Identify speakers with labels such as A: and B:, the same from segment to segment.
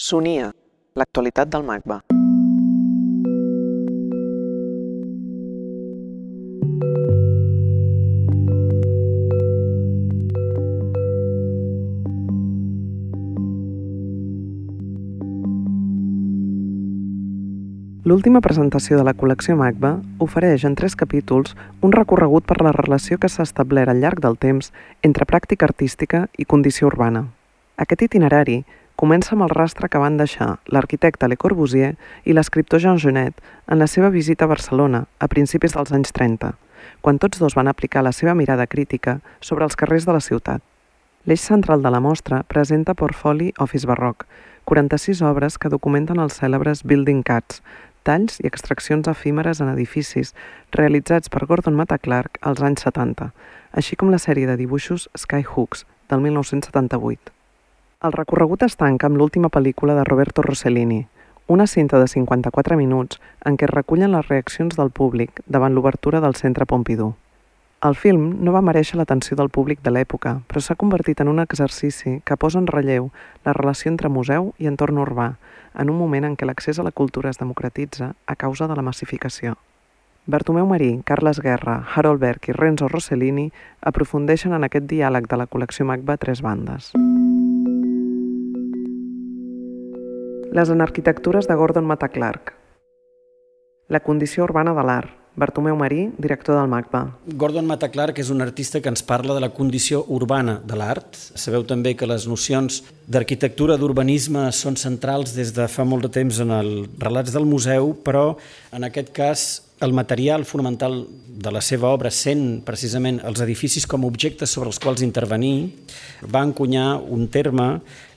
A: Sonia, l'actualitat del MACBA. L'última presentació de la col·lecció MACBA ofereix en tres capítols un recorregut per la relació que s'ha establert al llarg del temps entre pràctica artística i condició urbana. Aquest itinerari comença amb el rastre que van deixar l'arquitecte Le Corbusier i l'escriptor Jean Genet en la seva visita a Barcelona a principis dels anys 30, quan tots dos van aplicar la seva mirada crítica sobre els carrers de la ciutat. L'eix central de la mostra presenta Portfoli Office Barroc, 46 obres que documenten els cèlebres Building Cats, talls i extraccions efímeres en edificis realitzats per Gordon Matta Clark als anys 70, així com la sèrie de dibuixos Skyhooks, del 1978. El recorregut es tanca amb l'última pel·lícula de Roberto Rossellini, una cinta de 54 minuts en què es recullen les reaccions del públic davant l'obertura del Centre Pompidou. El film no va mereixer l'atenció del públic de l'època, però s'ha convertit en un exercici que posa en relleu la relació entre museu i entorn urbà, en un moment en què l'accés a la cultura es democratitza a causa de la massificació. Bartomeu Marí, Carles Guerra, Harold Berg i Renzo Rossellini aprofundeixen en aquest diàleg de la col·lecció MACBA tres bandes. Les anarquitectures de Gordon Matta Clark La condició urbana de l'art Bartomeu Marí, director del MACBA.
B: Gordon Matta Clark és un artista que ens parla de la condició urbana de l'art. Sabeu també que les nocions d'arquitectura, d'urbanisme són centrals des de fa molt de temps en els relats del museu, però en aquest cas el material fonamental de la seva obra, sent precisament els edificis com objectes sobre els quals intervenir, va encunyar un terme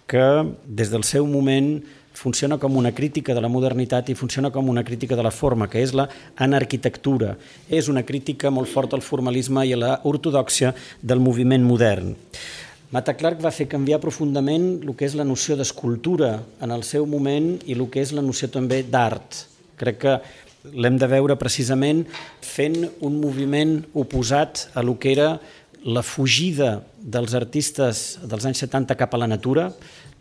B: que des del seu moment funciona com una crítica de la modernitat i funciona com una crítica de la forma, que és la anarquitectura. És una crítica molt forta al formalisme i a la ortodoxia del moviment modern. Mata Clark va fer canviar profundament el que és la noció d'escultura en el seu moment i el que és la noció també d'art. Crec que l'hem de veure precisament fent un moviment oposat a lo que era la fugida dels artistes dels anys 70 cap a la natura,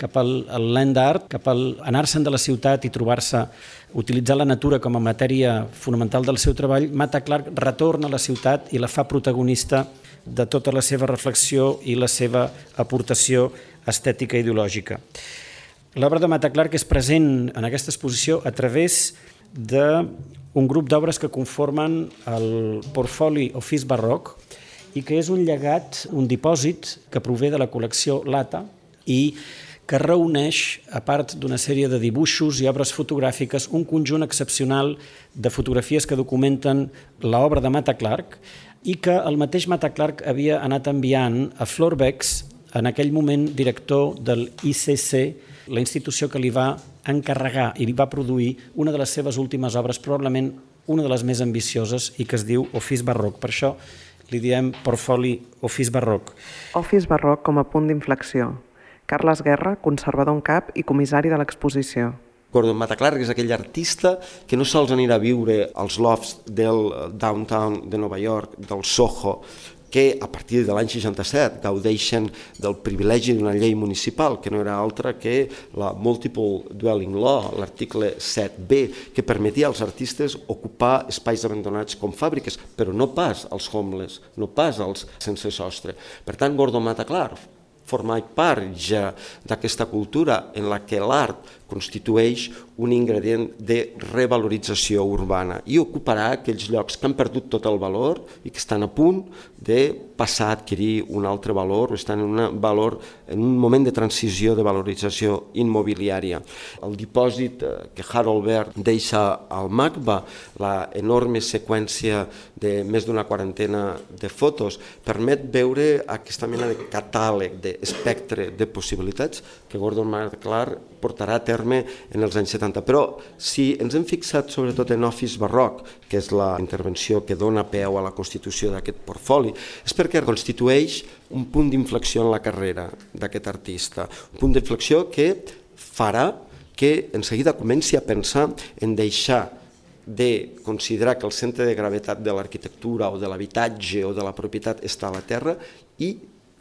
B: cap al, land art, cap al anar-se'n de la ciutat i trobar-se, utilitzar la natura com a matèria fonamental del seu treball, Mata Clark retorna a la ciutat i la fa protagonista de tota la seva reflexió i la seva aportació estètica i ideològica. L'obra de Mata Clark és present en aquesta exposició a través d'un grup d'obres que conformen el Portfoli Office Barroc i que és un llegat, un dipòsit que prové de la col·lecció Lata i que reuneix, a part d'una sèrie de dibuixos i obres fotogràfiques, un conjunt excepcional de fotografies que documenten l'obra de Mata Clark i que el mateix Mata Clark havia anat enviant a Florbex, en aquell moment director del ICC, la institució que li va encarregar i li va produir una de les seves últimes obres, probablement una de les més ambicioses i que es diu Office Barroc. Per això li diem portfoli Office Barroc.
A: Office Barroc com a punt d'inflexió. Carles Guerra, conservador en cap i comissari de l'exposició.
C: Gordon Mataclark és aquell artista que no sols anirà a viure als lofts del downtown de Nova York, del Soho, que a partir de l'any 67 gaudeixen del privilegi d'una llei municipal, que no era altra que la Multiple Dwelling Law, l'article 7b, que permetia als artistes ocupar espais abandonats com fàbriques, però no pas als homeless, no pas als sense sostre. Per tant, Gordon Mataclark formar part ja d'aquesta cultura en la que l'art constitueix un ingredient de revalorització urbana i ocuparà aquells llocs que han perdut tot el valor i que estan a punt de passar a adquirir un altre valor o estan en, una valor, en un moment de transició de valorització immobiliària. El dipòsit eh, que Harold Bert deixa al MACBA, la enorme seqüència de més d'una quarantena de fotos, permet veure aquesta mena de catàleg, d'espectre de possibilitats que Gordon McClar portarà a terme en els anys 70. Però si ens hem fixat sobretot en Office Barroc, que és la intervenció que dona peu a la constitució d'aquest portfoli, és perquè constitueix un punt d'inflexió en la carrera d'aquest artista, un punt d'inflexió que farà que en seguida comenci a pensar en deixar de considerar que el centre de gravetat de l'arquitectura o de l'habitatge o de la propietat està a la terra i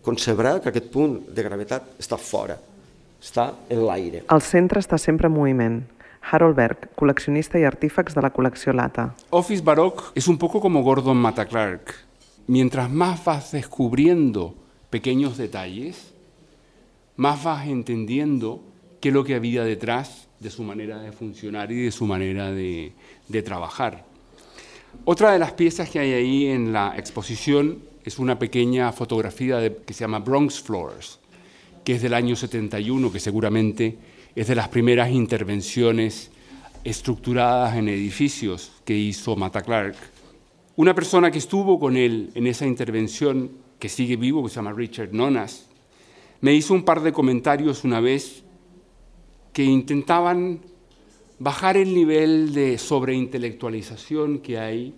C: concebrà que aquest punt de gravetat està fora està en l'aire.
A: El centre està sempre en moviment. Harold Berg, col·leccionista i artífex de la col·lecció Lata.
D: Office Baroque es un poco como Gordon Matta Clark. Mientras más vas descubriendo pequeños detalles, más vas entendiendo qué es lo que había detrás de su manera de funcionar y de su manera de, de trabajar. Otra de las piezas que hay ahí en la exposición es una pequeña fotografía de, que se llama Bronx Floors, que es del año 71, que seguramente es de las primeras intervenciones estructuradas en edificios que hizo Mata Clark. Una persona que estuvo con él en esa intervención, que sigue vivo, que se llama Richard Nonas, me hizo un par de comentarios una vez que intentaban bajar el nivel de sobreintelectualización que hay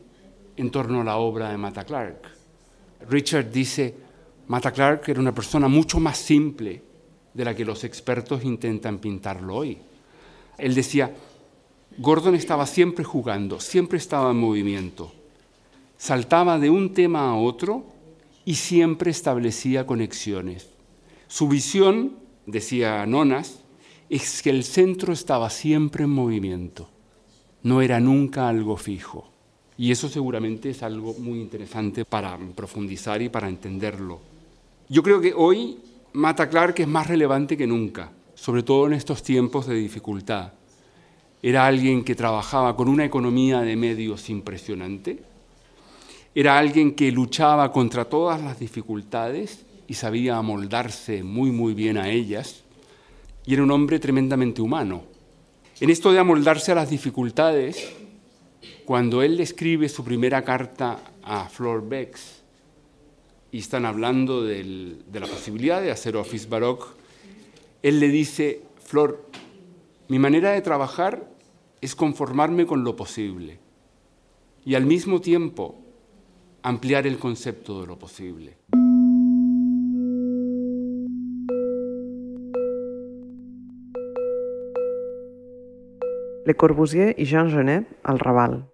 D: en torno a la obra de Mata Clark. Richard dice, Mata Clark era una persona mucho más simple de la que los expertos intentan pintarlo hoy. Él decía, Gordon estaba siempre jugando, siempre estaba en movimiento, saltaba de un tema a otro y siempre establecía conexiones. Su visión, decía Nonas, es que el centro estaba siempre en movimiento, no era nunca algo fijo. Y eso seguramente es algo muy interesante para profundizar y para entenderlo. Yo creo que hoy Mata Clark es más relevante que nunca, sobre todo en estos tiempos de dificultad. Era alguien que trabajaba con una economía de medios impresionante, era alguien que luchaba contra todas las dificultades y sabía amoldarse muy muy bien a ellas, y era un hombre tremendamente humano. En esto de amoldarse a las dificultades, cuando él escribe su primera carta a Flor Bex, y están hablando de la posibilidad de hacer Office Baroque, él le dice, Flor, mi manera de trabajar es conformarme con lo posible y al mismo tiempo ampliar el concepto de lo posible.
A: Le Corbusier i Jean Genet, al Raval.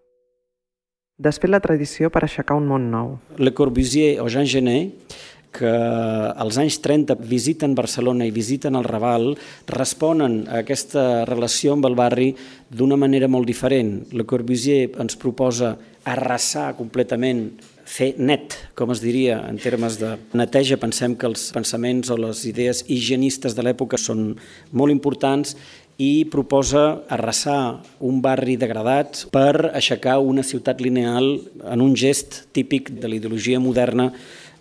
A: Desfer la tradició per aixecar un món nou.
B: Le Corbusier o Jean Genet que als anys 30 visiten Barcelona i visiten el Raval responen a aquesta relació amb el barri d'una manera molt diferent. Le Corbusier ens proposa arrasar completament fer net, com es diria en termes de neteja. Pensem que els pensaments o les idees higienistes de l'època són molt importants i proposa arrasar un barri degradat per aixecar una ciutat lineal en un gest típic de l'ideologia moderna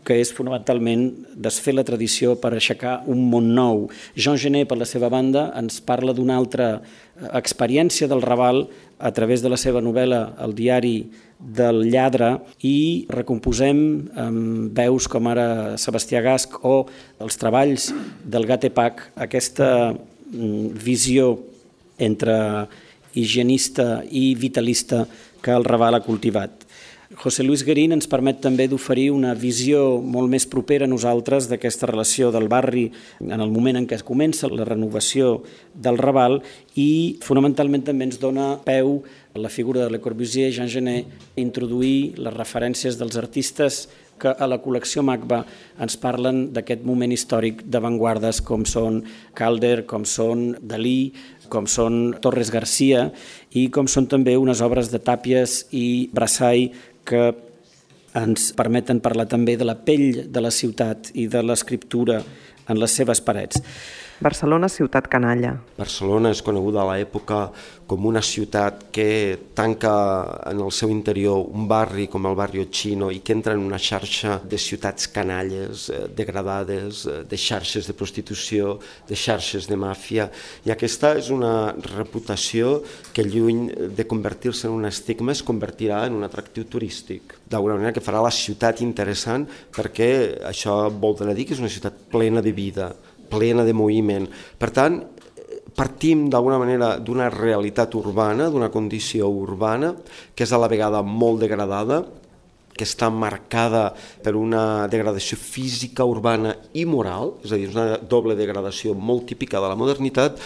B: que és fonamentalment desfer la tradició per aixecar un món nou. Jean Genet, per la seva banda, ens parla d'una altra experiència del Raval a través de la seva novel·la El diari del lladre i recomposem amb veus com ara Sebastià Gasc o els treballs del Gatepac aquesta visió entre higienista i vitalista que el Raval ha cultivat. José Luis Guerín ens permet també d'oferir una visió molt més propera a nosaltres d'aquesta relació del barri en el moment en què es comença la renovació del Raval i fonamentalment també ens dona peu a la figura de Le Corbusier, Jean Genet, introduir les referències dels artistes que a la col·lecció MACBA ens parlen d'aquest moment històric d'avantguardes com són Calder, com són Dalí, com són Torres Garcia i com són també unes obres de Tàpies i Brassai que ens permeten parlar també de la pell de la ciutat i de l'escriptura en les seves parets.
A: Barcelona, ciutat canalla.
C: Barcelona és coneguda a l'època com una ciutat que tanca en el seu interior un barri com el barri Chino i que entra en una xarxa de ciutats canalles, eh, degradades, eh, de xarxes de prostitució, de xarxes de màfia, i aquesta és una reputació que lluny de convertir-se en un estigma es convertirà en un atractiu turístic. D'alguna manera que farà la ciutat interessant perquè això vol dir que és una ciutat plena de vida, plena de moviment. Per tant, partim d'alguna manera d'una realitat urbana, d'una condició urbana, que és a la vegada molt degradada, que està marcada per una degradació física, urbana i moral, és a dir, una doble degradació molt típica de la modernitat,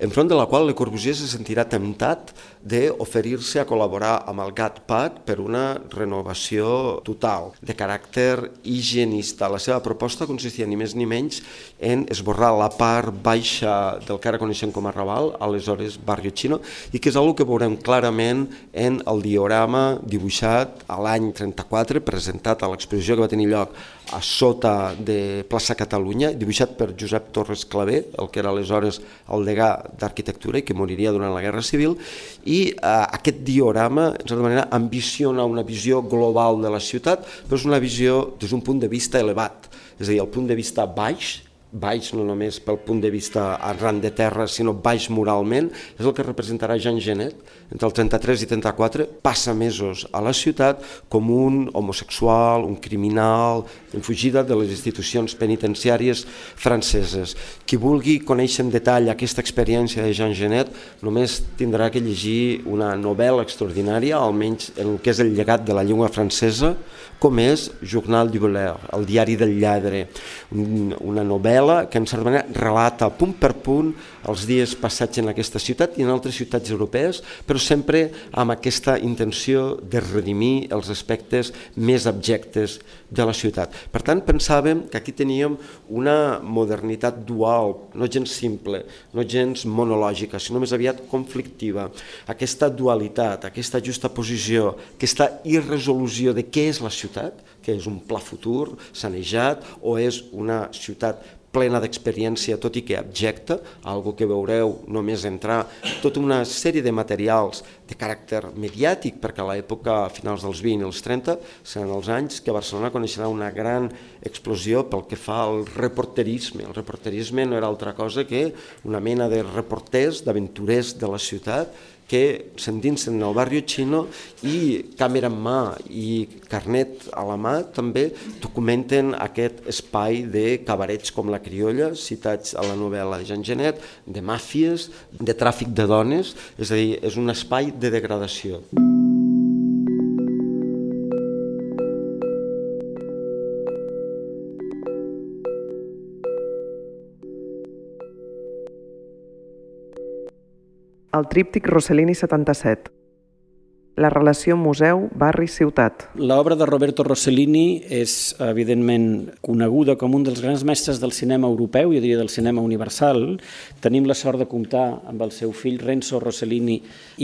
C: enfront de la qual Le Corbusier se sentirà temptat d'oferir-se a col·laborar amb el GATPAD per una renovació total, de caràcter higienista. La seva proposta consistia ni més ni menys en esborrar la part baixa del que ara coneixem com a Raval, aleshores Barrio Chino, i que és una que veurem clarament en el diorama dibuixat a l'any 34, presentat a l'exposició que va tenir lloc a sota de plaça Catalunya, dibuixat per Josep Torres Clavé, el que era aleshores el degà d'arquitectura i que moriria durant la Guerra Civil, i eh, aquest diorama, en certa manera, ambiciona una visió global de la ciutat, però és una visió des d'un punt de vista elevat, és a dir, el punt de vista baix, baix no només pel punt de vista arran de terra, sinó baix moralment, és el que representarà Jean Genet entre el 33 i 34, passa mesos a la ciutat com un homosexual, un criminal, en fugida de les institucions penitenciàries franceses. Qui vulgui conèixer en detall aquesta experiència de Jean Genet només tindrà que llegir una novel·la extraordinària, almenys en el que és el llegat de la llengua francesa, com és Journal du Voleur, el diari del lladre, una novel·la que en manera relata punt per punt els dies passats en aquesta ciutat i en altres ciutats europees, però sempre amb aquesta intenció de redimir els aspectes més abjectes de la ciutat. Per tant, pensàvem que aquí teníem una modernitat dual, no gens simple, no gens monològica, sinó més aviat conflictiva. Aquesta dualitat, aquesta justa posició, aquesta irresolució de què és la ciutat, que és un pla futur, sanejat, o és una ciutat plena d'experiència, tot i que abjecta, algo que veureu només entrar tota una sèrie de materials de caràcter mediàtic, perquè a l'època, a finals dels 20 i els 30, seran els anys que Barcelona coneixerà una gran explosió pel que fa al reporterisme. El reporterisme no era altra cosa que una mena de reporters, d'aventurers de la ciutat, que s'endinsen en el barri xino i càmera en mà i carnet a la mà també documenten aquest espai de cabarets com la criolla, citats a la novel·la Jean Genet, de màfies, de tràfic de dones, és a dir, és un espai de degradació.
A: El tríptic Rossellini 77. La relació museu-barri-ciutat.
B: L'obra de Roberto Rossellini és, evidentment, coneguda com un dels grans mestres del cinema europeu, jo diria del cinema universal. Tenim la sort de comptar amb el seu fill Renzo Rossellini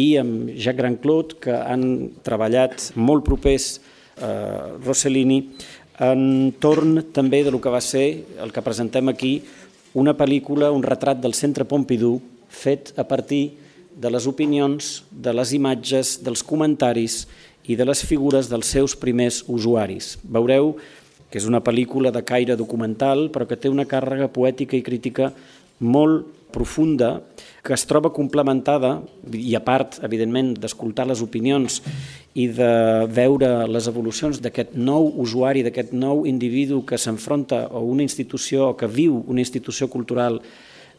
B: i amb Jacques Grandclot, que han treballat molt propers a Rossellini entorn també de lo que va ser el que presentem aquí, una pel·lícula, un retrat del Centre Pompidou, fet a partir de les opinions, de les imatges, dels comentaris i de les figures dels seus primers usuaris. Veureu que és una pel·lícula de caire documental, però que té una càrrega poètica i crítica molt profunda, que es troba complementada, i a part, evidentment, d'escoltar les opinions i de veure les evolucions d'aquest nou usuari, d'aquest nou individu que s'enfronta a una institució o que viu una institució cultural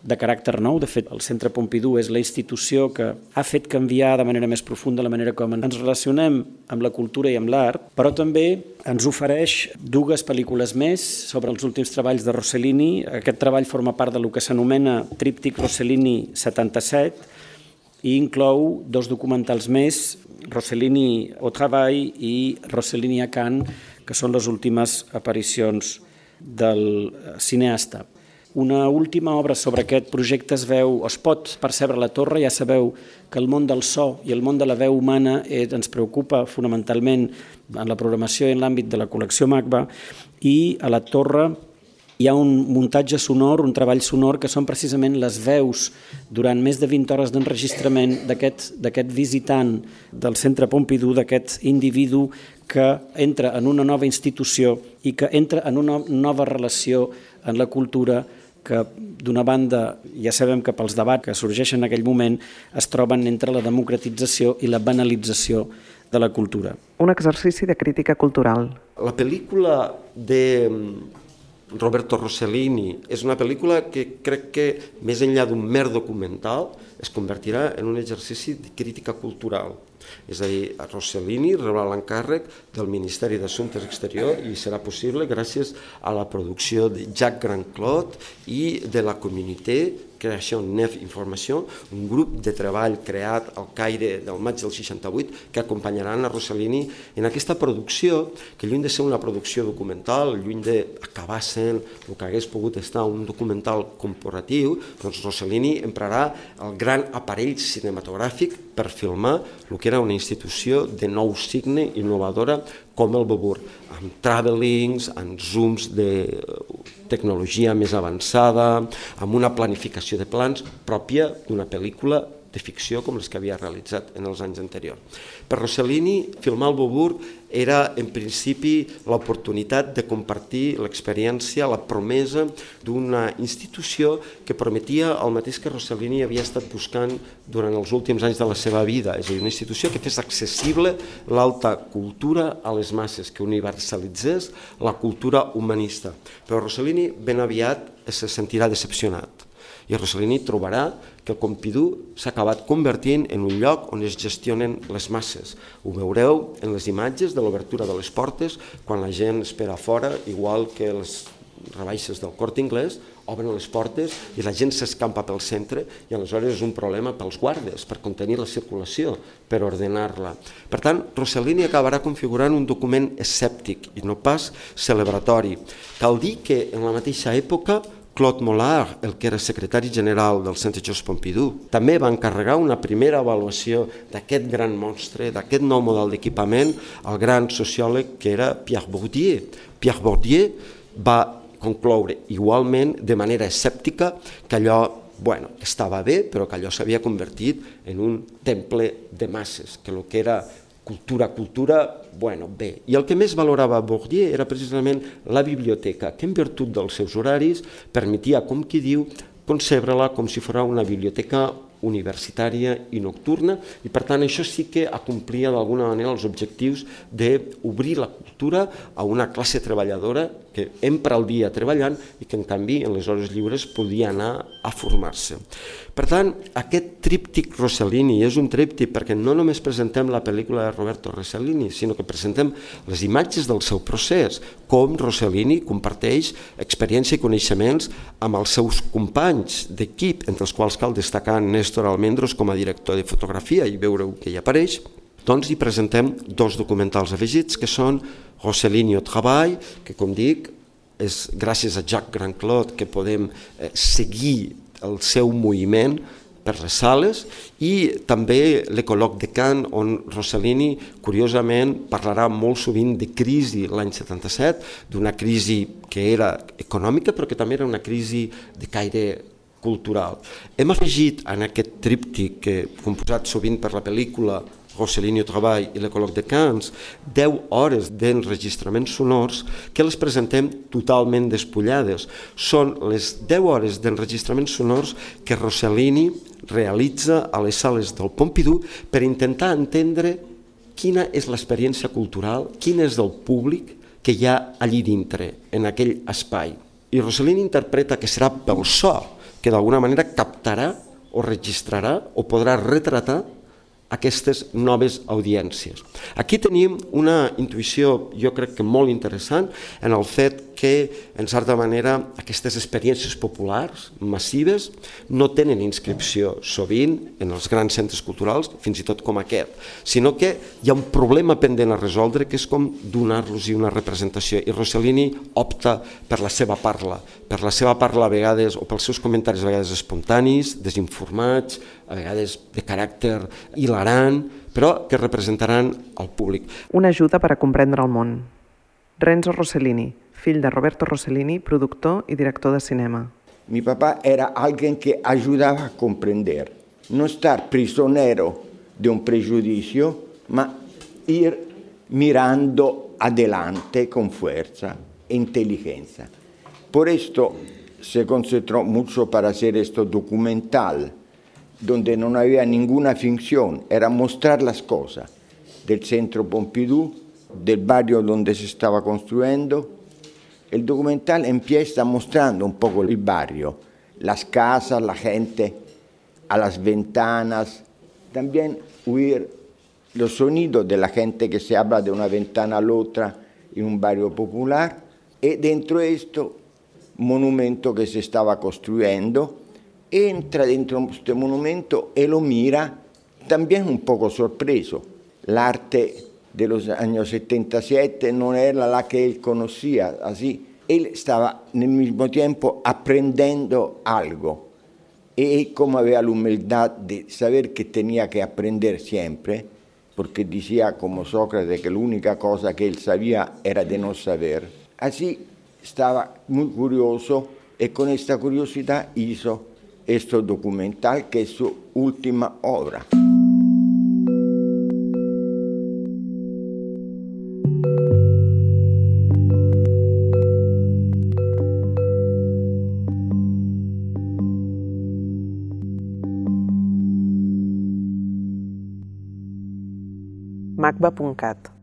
B: de caràcter nou. De fet, el Centre Pompidou és la institució que ha fet canviar de manera més profunda la manera com ens relacionem amb la cultura i amb l'art, però també ens ofereix dues pel·lícules més sobre els últims treballs de Rossellini. Aquest treball forma part de lo que s'anomena Tríptic Rossellini 77 i inclou dos documentals més, Rossellini au treball i Rossellini a Cannes, que són les últimes aparicions del cineasta. Una última obra sobre aquest projecte es veu, es pot percebre la torre, ja sabeu que el món del so i el món de la veu humana eh, ens preocupa fonamentalment en la programació i en l'àmbit de la col·lecció MACBA i a la torre hi ha un muntatge sonor, un treball sonor, que són precisament les veus durant més de 20 hores d'enregistrament d'aquest visitant del Centre Pompidou, d'aquest individu que entra en una nova institució i que entra en una nova relació en la cultura que d'una banda ja sabem que pels debats que sorgeixen en aquell moment es troben entre la democratització i la banalització de la cultura.
A: Un exercici de crítica cultural.
C: La pel·lícula de Roberto Rossellini. És una pel·lícula que crec que, més enllà d'un mer documental, es convertirà en un exercici de crítica cultural. És a dir, Rossellini rebrà l'encàrrec del Ministeri d'Assumptes Exteriors i serà possible gràcies a la producció de Jacques Grandclot i de la Comunitat Creació Nef Informació, un grup de treball creat al Caire del maig del 68 que acompanyaran a Rossellini en aquesta producció, que lluny de ser una producció documental, lluny d'acabar sent el que hagués pogut estar un documental corporatiu, doncs Rossellini emprarà el gran aparell cinematogràfic per filmar el que era una institució de nou signe innovadora com el Bobur, amb travelings, amb zooms de tecnologia més avançada, amb una planificació de plans pròpia d'una pel·lícula de ficció com les que havia realitzat en els anys anteriors. Per Rossellini, filmar el Boburg era en principi l'oportunitat de compartir l'experiència, la promesa d'una institució que prometia el mateix que Rossellini havia estat buscant durant els últims anys de la seva vida, és a dir, una institució que fes accessible l'alta cultura a les masses, que universalitzés la cultura humanista. Però Rossellini ben aviat se sentirà decepcionat i Rossellini trobarà que el Pompidou s'ha acabat convertint en un lloc on es gestionen les masses. Ho veureu en les imatges de l'obertura de les portes, quan la gent espera fora, igual que les rebaixes del Cort Inglès, obren les portes i la gent s'escampa pel centre i aleshores és un problema pels guardes, per contenir la circulació, per ordenar-la. Per tant, Rossellini acabarà configurant un document escèptic i no pas celebratori. Cal dir que en la mateixa època Claude Mollard, el que era secretari general del Centre Georges Pompidou, també va encarregar una primera avaluació d'aquest gran monstre, d'aquest nou model d'equipament, al gran sociòleg que era Pierre Bourdieu. Pierre Bourdieu va concloure igualment de manera escèptica que allò bueno, estava bé, però que allò s'havia convertit en un temple de masses, que el que era cultura, cultura, bueno, bé. I el que més valorava Bourdieu era precisament la biblioteca, que en virtut dels seus horaris permetia, com qui diu, concebre-la com si fos una biblioteca universitària i nocturna i per tant això sí que acomplia d'alguna manera els objectius d'obrir la cultura a una classe treballadora que empra el dia treballant i que en canvi en les hores lliures podia anar a formar-se. Per tant, aquest tríptic Rossellini és un tríptic perquè no només presentem la pel·lícula de Roberto Rossellini, sinó que presentem les imatges del seu procés, com Rossellini comparteix experiència i coneixements amb els seus companys d'equip, entre els quals cal destacar Néstor Almendros com a director de fotografia i veure que hi apareix, doncs hi presentem dos documentals afegits que són Rossellini au Treball, que com dic, és gràcies a Jacques Grandclot que podem eh, seguir el seu moviment per les sales i també l'Ecoloc de Can, on Rossellini, curiosament, parlarà molt sovint de crisi l'any 77, d'una crisi que era econòmica però que també era una crisi de caire cultural. Hem afegit en aquest tríptic, que, composat sovint per la pel·lícula Rossellini Treball i l'Ecoloc de Cans, 10 hores d'enregistraments sonors que les presentem totalment despullades. Són les 10 hores d'enregistraments sonors que Rossellini realitza a les sales del Pompidou per intentar entendre quina és l'experiència cultural, quin és el públic que hi ha allí dintre, en aquell espai. I Rossellini interpreta que serà pel so, que d'alguna manera captarà o registrarà o podrà retratar aquestes noves audiències. Aquí tenim una intuïció, jo crec que molt interessant, en el fet que, en certa manera, aquestes experiències populars, massives, no tenen inscripció sovint en els grans centres culturals, fins i tot com aquest, sinó que hi ha un problema pendent a resoldre que és com donar-los una representació. I Rossellini opta per la seva parla, per la seva parla a vegades, o pels seus comentaris a vegades espontanis, desinformats, a vegades de caràcter hilarant, però que representaran al públic.
A: Una ajuda per a comprendre el món. Renzo Rossellini, fill de Roberto Rossellini, productor y director de cinema.
E: Mi papá era alguien que ayudaba a comprender, no estar prisionero de un prejuicio, ma ir mirando adelante con fuerza e inteligencia. Por esto se concentró mucho para hacer esto documental, donde no había ninguna ficción, era mostrar las cosas del centro Pompidou, del barrio donde se estaba construyendo, el documental empieza mostrando un poco el barrio, las casas, la gente, a las ventanas, también oír los sonidos de la gente que se habla de una ventana a otra en un barrio popular. Y dentro de esto monumento que se estaba construyendo, entra dentro questo monumento e lo mira, también un poco sorpreso. L'arte dello anno 77 non era la che él conosceva, así. Él stava nel mismo tempo apprendendo algo e come aveva l'umiltà di sapere che tenía che apprendere sempre, perché diceva come Socrate che l'unica cosa che él sapeva era di non saper, así stava molto curioso e con questa curiosità hizo este documental que es su última obra.
A: macba.cat